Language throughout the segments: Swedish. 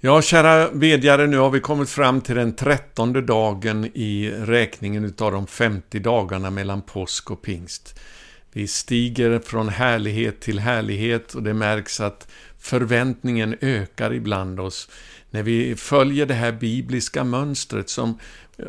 Ja, kära bedjare, nu har vi kommit fram till den trettonde dagen i räkningen utav de 50 dagarna mellan påsk och pingst. Vi stiger från härlighet till härlighet och det märks att förväntningen ökar ibland oss när vi följer det här bibliska mönstret som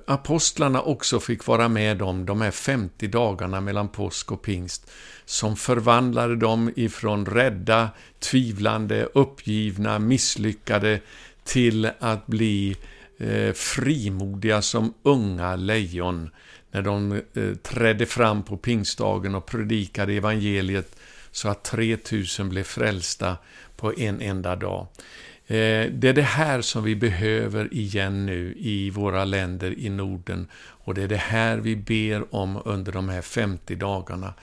apostlarna också fick vara med om, de här 50 dagarna mellan påsk och pingst, som förvandlade dem ifrån rädda, tvivlande, uppgivna, misslyckade till att bli eh, frimodiga som unga lejon när de eh, trädde fram på pingstdagen och predikade evangeliet så att 3000 blev frälsta på en enda dag. Eh, det är det här som vi behöver igen nu i våra länder i Norden och det är det här vi ber om under de här 50 dagarna.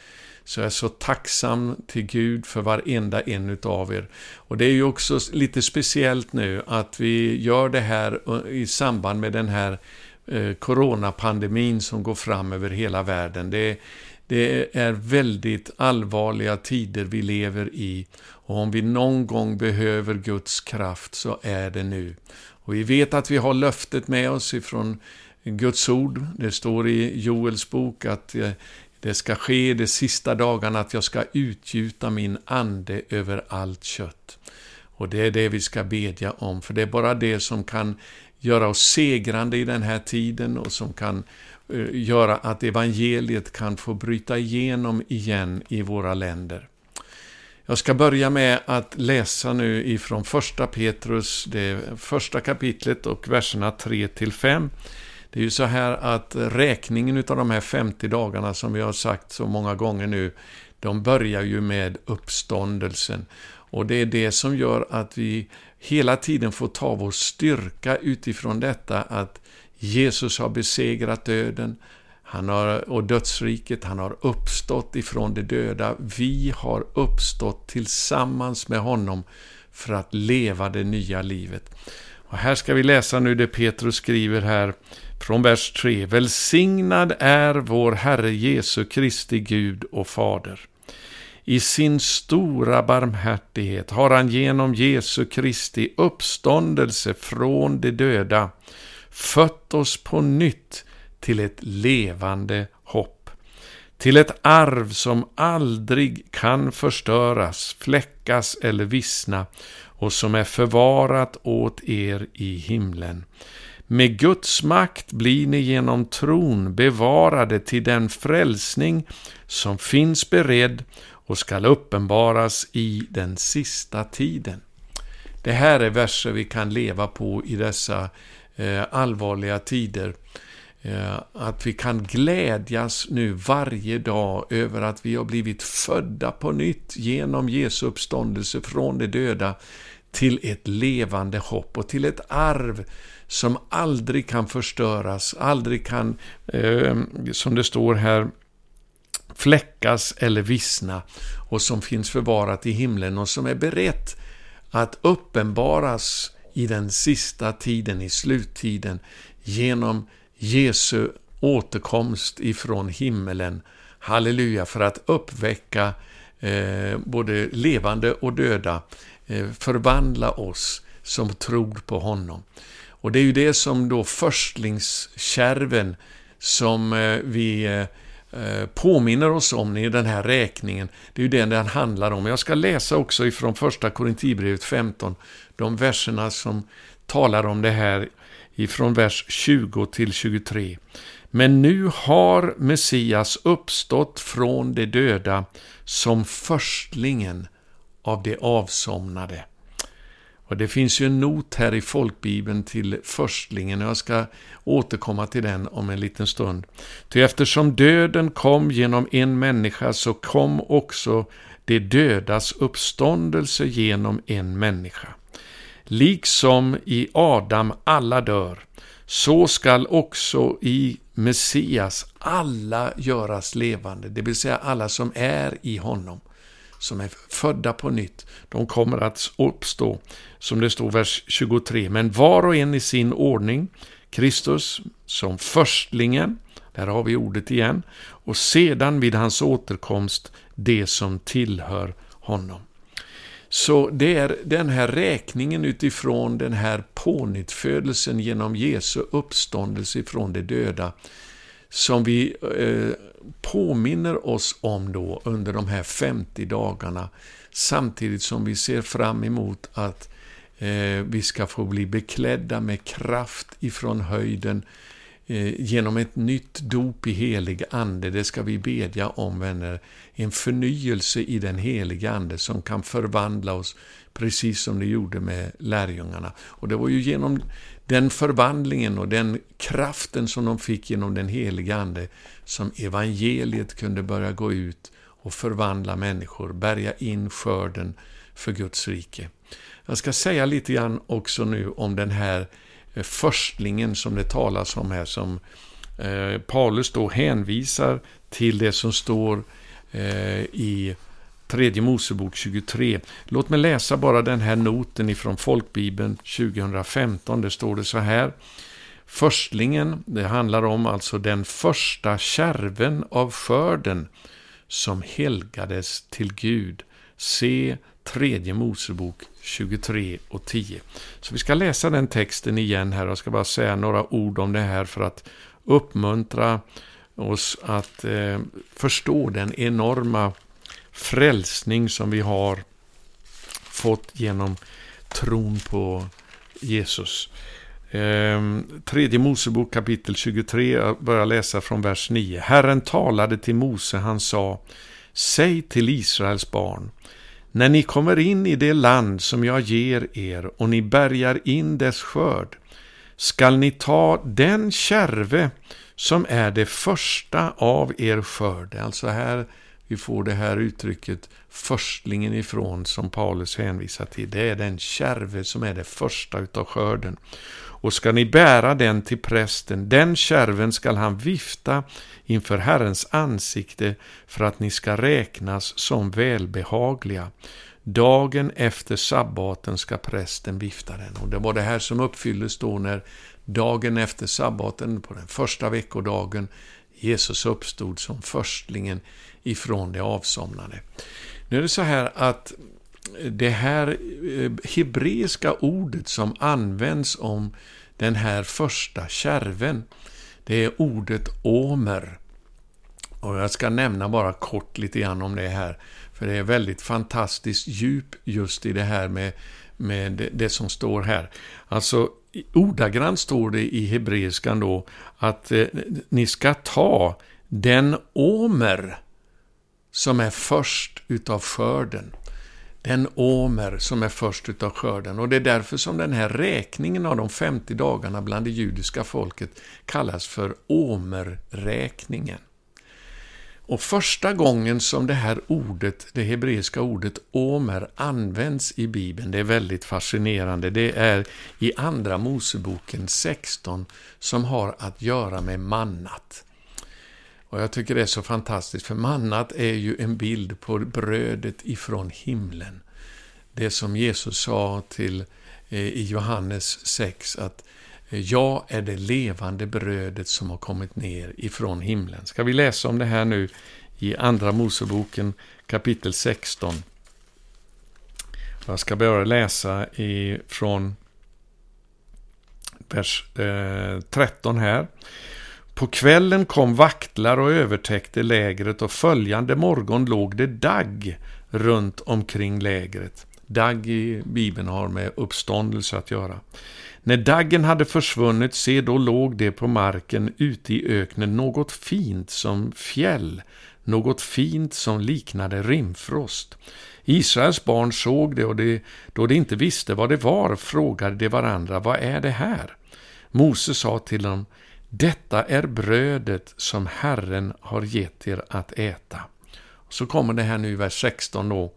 Så jag är så tacksam till Gud för varenda en utav er. Och det är ju också lite speciellt nu att vi gör det här eh, i samband med den här eh, coronapandemin som går fram över hela världen. Det, det är väldigt allvarliga tider vi lever i och om vi någon gång behöver Guds kraft så är det nu. Och vi vet att vi har löftet med oss ifrån Guds ord. Det står i Joels bok att eh, det ska ske de sista dagarna att jag ska utgjuta min ande över allt kött. Och det är det vi ska bedja om, för det är bara det som kan göra oss segrande i den här tiden och som kan Eh, göra att evangeliet kan få bryta igenom igen i våra länder. Jag ska börja med att läsa nu ifrån första Petrus, det första kapitlet och verserna 3 till 5. Det är ju så här att räkningen av de här 50 dagarna som vi har sagt så många gånger nu, de börjar ju med uppståndelsen. Och det är det som gör att vi hela tiden får ta vår styrka utifrån detta att Jesus har besegrat döden, han har, och dödsriket, han har uppstått ifrån de döda. Vi har uppstått tillsammans med honom för att leva det nya livet. Och här ska vi läsa nu det Petrus skriver här från vers 3. Välsignad är vår Herre Jesu Kristi Gud och Fader. I sin stora barmhärtighet har han genom Jesu Kristi uppståndelse från de döda fött oss på nytt till ett levande hopp. Till ett arv som aldrig kan förstöras, fläckas eller vissna och som är förvarat åt er i himlen. Med Guds makt blir ni genom tron bevarade till den frälsning som finns beredd och skall uppenbaras i den sista tiden. Det här är verser vi kan leva på i dessa Eh, allvarliga tider. Eh, att vi kan glädjas nu varje dag över att vi har blivit födda på nytt genom Jesu uppståndelse från de döda till ett levande hopp och till ett arv som aldrig kan förstöras, aldrig kan, eh, som det står här, fläckas eller vissna och som finns förvarat i himlen och som är berett att uppenbaras i den sista tiden, i sluttiden, genom Jesu återkomst ifrån himmelen. Halleluja, för att uppväcka eh, både levande och döda, eh, förvandla oss som tror på honom. Och det är ju det som då förstlingskärven som eh, vi eh, Eh, påminner oss om i den här räkningen. Det är ju det den handlar om. Jag ska läsa också ifrån första Korintierbrevet 15, de verserna som talar om det här ifrån vers 20 till 23. Men nu har Messias uppstått från de döda som förstlingen av de avsomnade. Och Det finns ju en not här i folkbibeln till förstlingen och jag ska återkomma till den om en liten stund. Ty eftersom döden kom genom en människa så kom också de dödas uppståndelse genom en människa. Liksom i Adam alla dör, så skall också i Messias alla göras levande, det vill säga alla som är i honom som är födda på nytt, de kommer att uppstå, som det står vers 23. Men var och en i sin ordning, Kristus som förstlingen, där har vi ordet igen, och sedan vid hans återkomst det som tillhör honom. Så det är den här räkningen utifrån den här pånyttfödelsen genom Jesu uppståndelse ifrån de döda som vi eh, påminner oss om då under de här 50 dagarna samtidigt som vi ser fram emot att eh, vi ska få bli beklädda med kraft ifrån höjden eh, genom ett nytt dop i helig ande. Det ska vi bedja om, vänner. En förnyelse i den heliga ande som kan förvandla oss precis som det gjorde med lärjungarna. Och det var ju genom den förvandlingen och den kraften som de fick genom den helige Ande som evangeliet kunde börja gå ut och förvandla människor, bärga in skörden för Guds rike. Jag ska säga lite grann också nu om den här eh, förstlingen som det talas om här, som eh, Paulus då hänvisar till det som står eh, i Tredje Mosebok 23. Låt mig läsa bara den här noten ifrån Folkbibeln 2015. Det står det så här. Förstlingen, det handlar om alltså den första kärven av skörden som helgades till Gud. Se Tredje Mosebok 23 och 10. Så vi ska läsa den texten igen här och ska bara säga några ord om det här för att uppmuntra oss att eh, förstå den enorma frälsning som vi har fått genom tron på Jesus. Ehm, tredje Mosebok kapitel 23, jag börjar läsa från vers 9. Herren talade till Mose, han sa, Säg till Israels barn, när ni kommer in i det land som jag ger er och ni bärgar in dess skörd, skall ni ta den kärve som är det första av er skörd. Alltså här vi får det här uttrycket förstlingen ifrån som Paulus hänvisar till. Det är den kärve som är det första utav skörden. Och ska ni bära den till prästen, den kärven skall han vifta inför Herrens ansikte för att ni ska räknas som välbehagliga. Dagen efter sabbaten ska prästen vifta den. Och det var det här som uppfylldes då när dagen efter sabbaten, på den första veckodagen, Jesus uppstod som förstlingen ifrån det avsomnade. Nu är det så här att det här eh, hebreiska ordet som används om den här första kärven, det är ordet omer. Och jag ska nämna bara kort lite grann om det här, för det är väldigt fantastiskt djup just i det här med, med det, som står här. Alltså, ordagrant står det i hebreiskan då att eh, ni ska ta den omer som är först utav skörden. Den omer som är först utav skörden. Och det är därför som den här räkningen av de 50 dagarna bland det judiska folket kallas för omerräkningen. Och första gången som det här ordet, det hebreiska ordet omer, används i Bibeln, det är väldigt fascinerande, det är i Andra Moseboken 16 som har att göra med mannat. Och jag tycker det är så fantastiskt, för mannat är ju en bild på brödet ifrån himlen. Det som Jesus sa till eh, i Johannes 6, att eh, jag är det levande brödet som har kommit ner ifrån himlen. Ska vi läsa om det här nu i Andra Moseboken kapitel 16. Jag ska börja läsa från vers eh, 13 här. På kvällen kom vaktlar och övertäckte lägret och följande morgon låg det dagg runt omkring lägret. Dagg i Bibeln har med uppståndelse att göra. När daggen hade försvunnit, se då låg det på marken ute i öknen något fint som fjäll, något fint som liknade rimfrost. Israels barn såg det och det, då de inte visste vad det var frågade de varandra, vad är det här? Mose sa till dem, detta är brödet som Herren har gett er att äta. Så kommer det här nu i vers 16 då.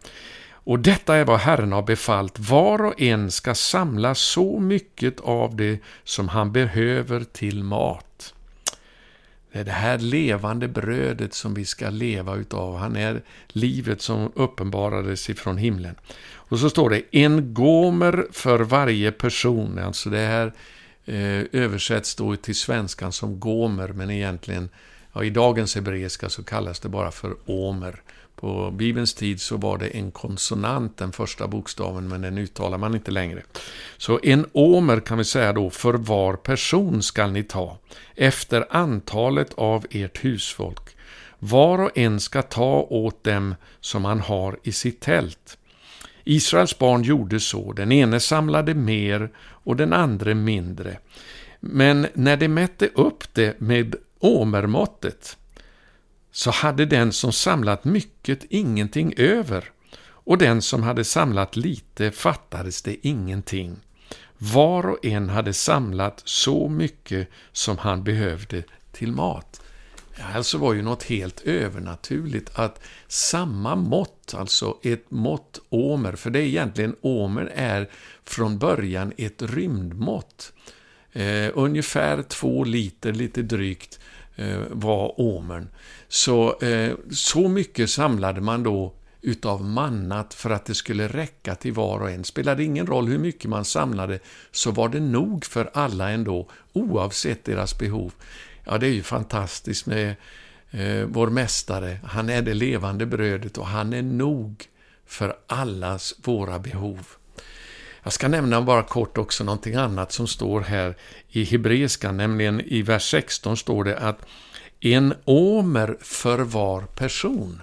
Och detta är vad Herren har befallt. Var och en ska samla så mycket av det som han behöver till mat. Det är det här levande brödet som vi ska leva utav. Han är livet som uppenbarades ifrån himlen. Och så står det en gomer för varje person. Alltså det här eh, översätts då till svenskan som gomer, men egentligen, ja, i dagens hebreiska så kallas det bara för omer. På Bibelns tid så var det en konsonant, den första bokstaven, men den uttalar man inte längre. Så en omer kan vi säga då, för var person skall ni ta, efter antalet av ert husfolk. Var och en ska ta åt dem som han har i sitt tält. Israels barn gjorde så, den ene samlade mer och den andra mindre. Men när de mätte upp det med omermåttet så hade den som samlat mycket ingenting över och den som hade samlat lite fattades det ingenting. Var och en hade samlat så mycket som han behövde till mat. Alltså var ju något helt övernaturligt att samma mått, alltså ett mått omer, för det är egentligen omer är från början ett rymdmått. Eh, ungefär två liter, lite drygt, eh, var omern. Så, eh, så mycket samlade man då utav mannat för att det skulle räcka till var och en. Spelade ingen roll hur mycket man samlade, så var det nog för alla ändå, oavsett deras behov. Ja, det är ju fantastiskt med eh, vår Mästare. Han är det levande brödet och han är nog för allas våra behov. Jag ska nämna bara kort också någonting annat som står här i hebreiska, nämligen i vers 16 står det att en omer för var person.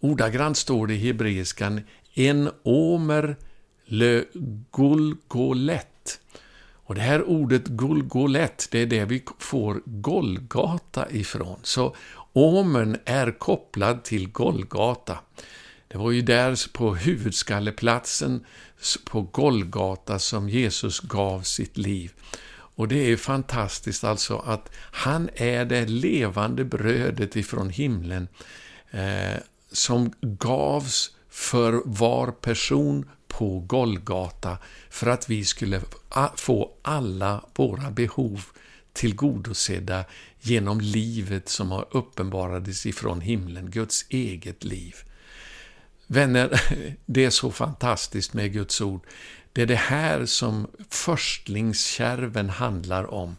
Ordagrant står det i hebreiskan en omer le gulgolet. Och det här ordet gulgolet, det är det vi får Golgata ifrån. Så omern är kopplad till Golgata. Det var ju där på huvudskalleplatsen på Golgata som Jesus gav sitt liv. Och det är fantastiskt alltså att han är det levande brödet ifrån himlen eh, som gavs för var person på Golgata för att vi skulle få alla våra behov tillgodosedda genom livet som har uppenbarades ifrån himlen, Guds eget liv. Vänner, det är så fantastiskt med Guds ord. Det är det här som förstlingskärven handlar om.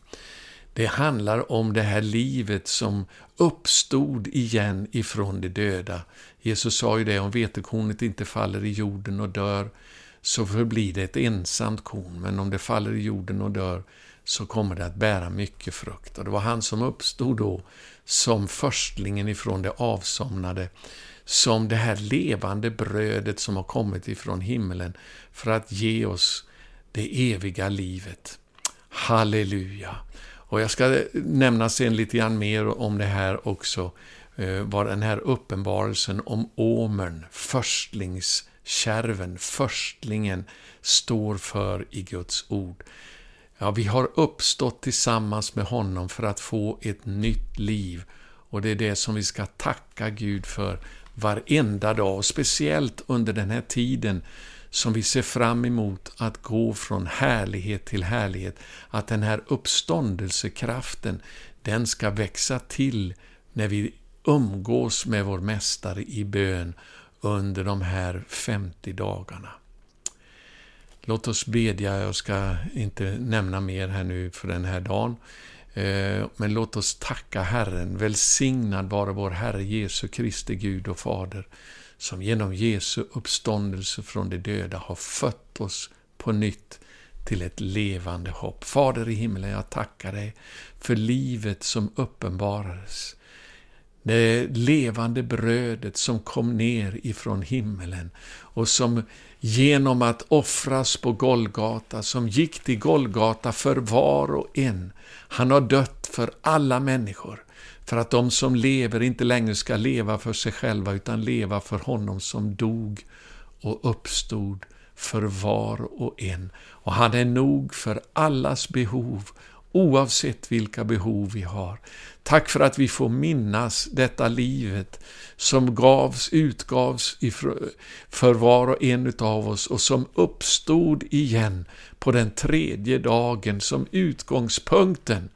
Det handlar om det här livet som uppstod igen ifrån de döda. Jesus sa ju det, om vetekornet inte faller i jorden och dör, så förblir det ett ensamt korn, men om det faller i jorden och dör, så kommer det att bära mycket frukt. Och det var han som uppstod då som förstlingen ifrån det avsomnade, som det här levande brödet som har kommit ifrån himlen för att ge oss det eviga livet. Halleluja! Och jag ska nämna sen lite grann mer om det här också, eh, vad den här uppenbarelsen om omern, förstlingskärven, förstlingen, står för i Guds ord. Ja, vi har uppstått tillsammans med honom för att få ett nytt liv. Och det är det som vi ska tacka Gud för varenda dag, och speciellt under den här tiden som vi ser fram emot att gå från härlighet till härlighet, att den här uppståndelsekraften, den ska växa till när vi umgås med vår Mästare i bön under de här 50 dagarna. Låt oss bedja, jag ska inte nämna mer här nu för den här dagen, Eh, men låt oss tacka Herren. Välsignad vare vår Herre Jesu Kristi Gud och Fader, som genom Jesu uppståndelse från de döda har fött oss på nytt till ett levande hopp. Fader i himlen, jag tackar dig för livet som uppenbarades. Det levande brödet som kom ner ifrån himmelen och som genom att offras på Golgata, som gick till Golgata för var och en. Han har dött för alla människor för att de som lever inte längre ska leva för sig själva utan leva för honom som dog och uppstod för var och en. Och han är nog för allas behov, oavsett vilka behov vi har. Tack för att vi får minnas detta livet som gavs, utgavs för var och en av oss och som uppstod igen på den tredje dagen som utgångspunkten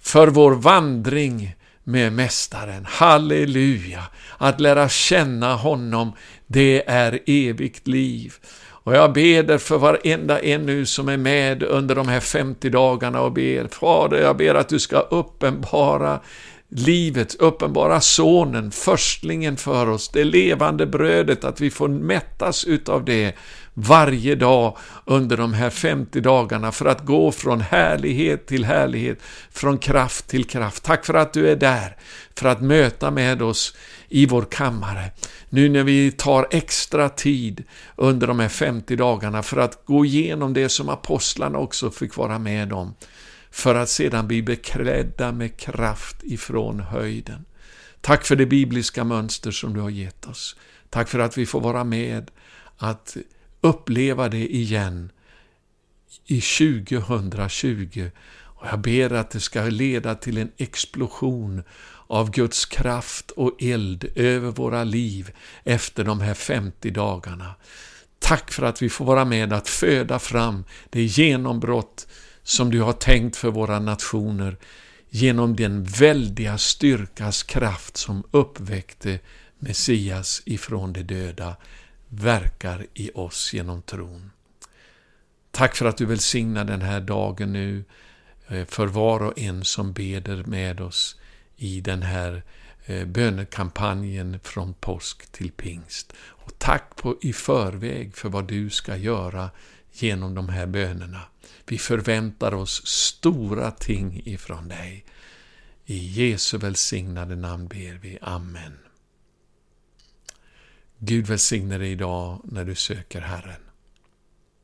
för vår vandring med Mästaren. Halleluja! Att lära känna honom, det är evigt liv. Och jag ber för varenda en nu som är med under de här 50 dagarna och ber, Fader, jag ber att du ska uppenbara livet, uppenbara sonen, förstlingen för oss, det levande brödet, att vi får mättas utav det varje dag under de här 50 dagarna för att gå från härlighet till härlighet, från kraft till kraft. Tack för att du är där, för att möta med oss i vår kammare. Nu när vi tar extra tid under de här 50 dagarna för att gå igenom det som apostlarna också fick vara med om för att sedan bli beklädda med kraft ifrån höjden. Tack för det bibliska mönster som du har gett oss. Tack för att vi får vara med att uppleva det igen i 2020. Och jag ber att det ska leda till en explosion av Guds kraft och eld över våra liv efter de här 50 dagarna. Tack för att vi får vara med att föda fram det genombrott som du har tänkt för våra nationer genom den väldiga styrkas kraft som uppväckte Messias ifrån de döda verkar i oss genom tron. Tack för att du välsignar den här dagen nu Eh, för var och en som beder med oss i den här eh, bönekampanjen från påsk till pingst. Och tack på, i förväg för vad du ska göra genom de här bönerna. Vi förväntar oss stora ting ifrån dig. I Jesu välsignade namn ber vi. Amen. Gud välsigne dig idag när du söker Herren.